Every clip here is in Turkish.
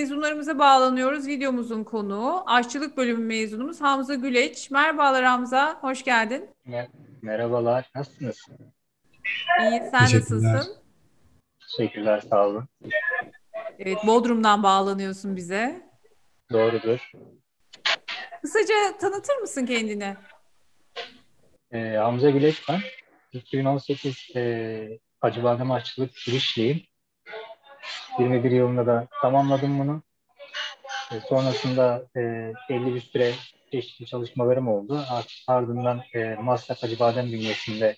mezunlarımıza bağlanıyoruz. Videomuzun konuğu aşçılık bölümü mezunumuz Hamza Güleç. Merhabalar Hamza, hoş geldin. Merhabalar, nasılsınız? İyi, sen nasılsın? Teşekkürler, sağ olun. Evet, Bodrum'dan bağlanıyorsun bize. Doğrudur. Kısaca tanıtır mısın kendini? Ee, Hamza Güleç ben. 2018 e, Acıbadem Aşçılık girişliyim. 21 yılında da tamamladım bunu. E, sonrasında e, belli bir süre çeşitli çalışmalarım oldu. Ardından e, Maslak Acıbadem bünyesinde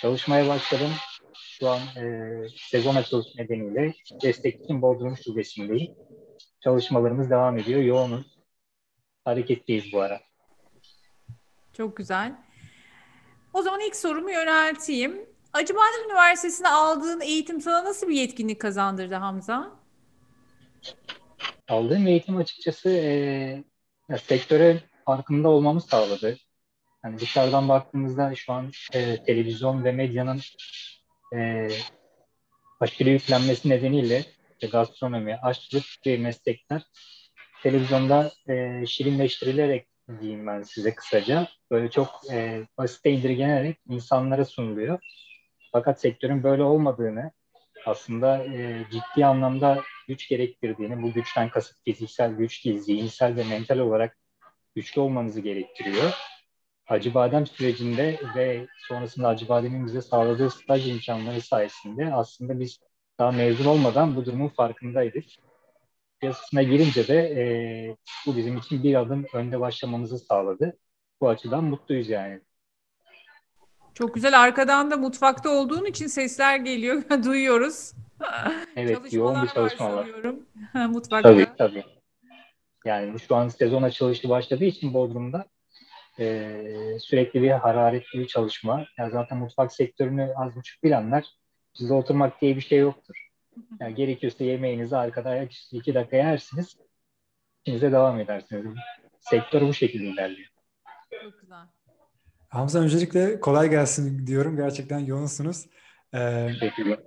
çalışmaya başladım. Şu an e, sezon açılış nedeniyle Destek için Bodrum Şubesi'ndeyim. Çalışmalarımız devam ediyor. Yoğunuz. Hareketteyiz bu ara. Çok güzel. O zaman ilk sorumu yönelteyim. Acıbadem Üniversitesi'nde aldığın eğitim sana nasıl bir yetkinlik kazandırdı Hamza? Aldığım eğitim açıkçası e, ya, sektöre farkında olmamı sağladı. Yani dışarıdan baktığımızda şu an e, televizyon ve medyanın e, aşırı yüklenmesi nedeniyle işte gastronomi, aşçılık gibi meslekler televizyonda e, şirinleştirilerek diyeyim ben size kısaca. Böyle çok e, basite indirgenerek insanlara sunuluyor. Fakat sektörün böyle olmadığını, aslında e, ciddi anlamda güç gerektirdiğini, bu güçten kasıt fiziksel güç değil, zihinsel ve mental olarak güçlü olmanızı gerektiriyor. Acıbadem sürecinde ve sonrasında Acıbadem'in bize sağladığı staj imkanları sayesinde aslında biz daha mezun olmadan bu durumun farkındaydık. Piyasasına girince de e, bu bizim için bir adım önde başlamamızı sağladı. Bu açıdan mutluyuz yani. Çok güzel. Arkadan da mutfakta olduğun için sesler geliyor. Duyuyoruz. Evet, yoğun bir çalışma var. Mutfakta. Tabii, tabii. Yani şu an sezon açılışı başladığı için Bodrum'da e, sürekli bir hararetli bir çalışma. Yani zaten mutfak sektörünü az buçuk bilenler sizde oturmak diye bir şey yoktur. Yani gerekiyorsa yemeğinizi arkada iki dakika yersiniz. İşinize devam edersiniz. Sektör bu şekilde ilerliyor. Çok güzel. Hamza öncelikle kolay gelsin diyorum. Gerçekten yoğunsunuz. Ee, Teşekkürler.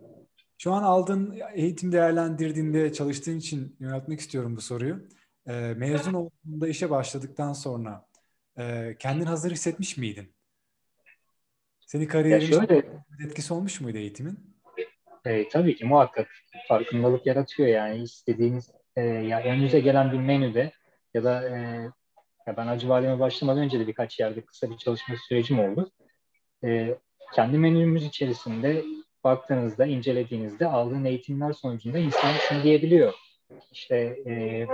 Şu an aldığın eğitim değerlendirdiğinde çalıştığın için yöneltmek istiyorum bu soruyu. Ee, mezun olduğunda işe başladıktan sonra e, kendin hazır hissetmiş miydin? Seni kariyerin şöyle, etkisi olmuş muydu eğitimin? E, tabii ki muhakkak farkındalık yaratıyor yani istediğiniz e, ya önünüze gelen bir menüde ya da e, ya ben Acıbadem'e başlamadan önce de birkaç yerde kısa bir çalışma sürecim oldu. E, kendi menümüz içerisinde baktığınızda, incelediğinizde aldığın eğitimler sonucunda insan şunu diyebiliyor. İşte e,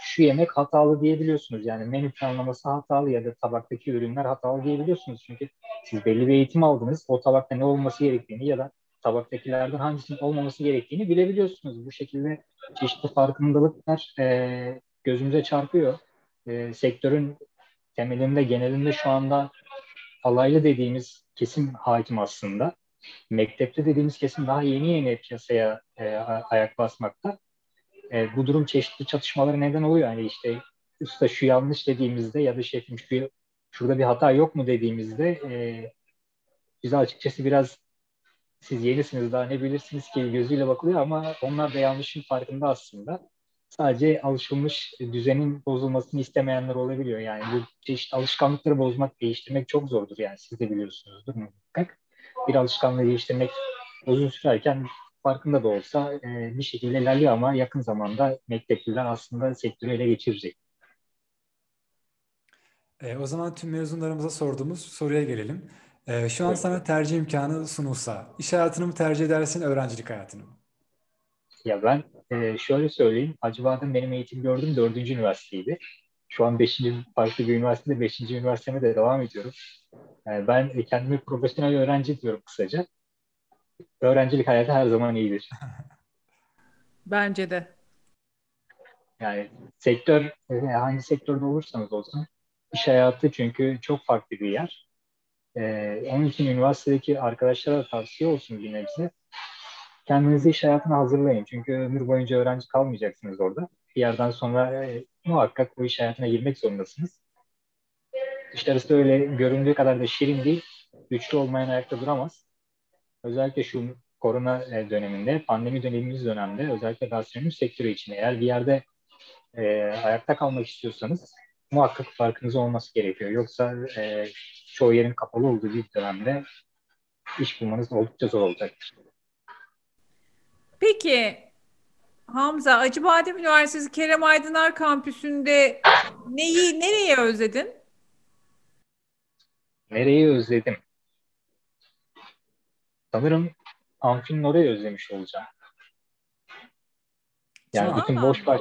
şu yemek hatalı diyebiliyorsunuz. Yani menü planlaması hatalı ya da tabaktaki ürünler hatalı diyebiliyorsunuz. Çünkü siz belli bir eğitim aldınız. O tabakta ne olması gerektiğini ya da tabaktakilerden hangisinin olmaması gerektiğini bilebiliyorsunuz. Bu şekilde çeşitli farkındalıklar e, gözümüze çarpıyor. E, sektörün temelinde, genelinde şu anda alaylı dediğimiz kesim hakim aslında. Mektepte dediğimiz kesim daha yeni yeni piyasaya e, ayak basmakta. E, bu durum çeşitli çatışmalara neden oluyor. Yani işte usta şu yanlış dediğimizde ya da şefim şu şurada bir hata yok mu dediğimizde e, bize açıkçası biraz siz yenisiniz daha ne bilirsiniz ki gözüyle bakılıyor ama onlar da yanlışın farkında aslında. Sadece alışılmış düzenin bozulmasını istemeyenler olabiliyor. Yani bu çeşit alışkanlıkları bozmak, değiştirmek çok zordur yani siz de biliyorsunuzdur muhakkak. Bir alışkanlığı değiştirmek uzun sürerken farkında da olsa e, bir şekilde ilerliyor ama yakın zamanda mektepliler aslında sektörü ele geçirecek. E, o zaman tüm mezunlarımıza sorduğumuz soruya gelelim. E, şu an sana tercih imkanı sunulsa, iş hayatını mı tercih edersin, öğrencilik hayatını mı? Ya ben e, şöyle söyleyeyim, Acıbadem benim eğitim gördüğüm dördüncü üniversiteydi. Şu an beşinci farklı bir üniversitede beşinci üniversiteme de devam ediyorum. Yani ben kendimi profesyonel öğrenci diyorum kısaca. Öğrencilik hayatı her zaman iyidir. Bence de. Yani sektör, e, hangi sektörde olursanız olsun iş hayatı çünkü çok farklı bir yer. Ee, onun için üniversitedeki arkadaşlara da tavsiye olsun bir nebze. Kendinizi iş hayatına hazırlayın. Çünkü ömür boyunca öğrenci kalmayacaksınız orada. Bir yerden sonra e, muhakkak bu iş hayatına girmek zorundasınız. Dışarısı öyle göründüğü kadar da şirin değil. Güçlü olmayan ayakta duramaz. Özellikle şu korona e, döneminde, pandemi dönemimiz dönemde özellikle gastronomi sektörü için eğer bir yerde e, ayakta kalmak istiyorsanız muhakkak farkınız olması gerekiyor. Yoksa e, çoğu yerin kapalı olduğu bir dönemde iş bulmanız oldukça zor olacaktır. Peki Hamza, Acıbadem Üniversitesi Kerem Aydınar kampüsünde neyi, nereye özledin? Nereyi özledim? Sanırım amfinin orayı özlemiş olacağım. Yani Aa. bütün boş baş...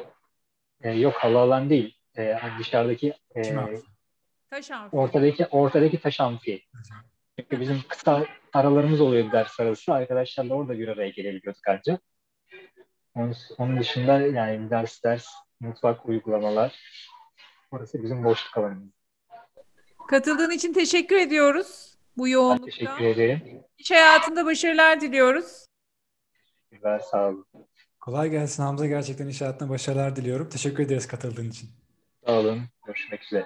E, yok havaalan değil. E, dışarıdaki e? Taş amfi. ortadaki ortadaki taş amfi. Çünkü bizim kısa aralarımız oluyor ders arası. Arkadaşlarla orada bir araya gelebiliyorduk ancak. Onun, onun dışında yani ders ders, mutfak uygulamalar. Orası bizim boşluk alanımız. Katıldığın için teşekkür ediyoruz bu Ben yoğunlukta. teşekkür ederim. İş hayatında başarılar diliyoruz. Teşekkürler, sağ olun. Kolay gelsin Hamza. Gerçekten iş hayatına başarılar diliyorum. Teşekkür ederiz katıldığın için. Sağ olun. Görüşmek üzere.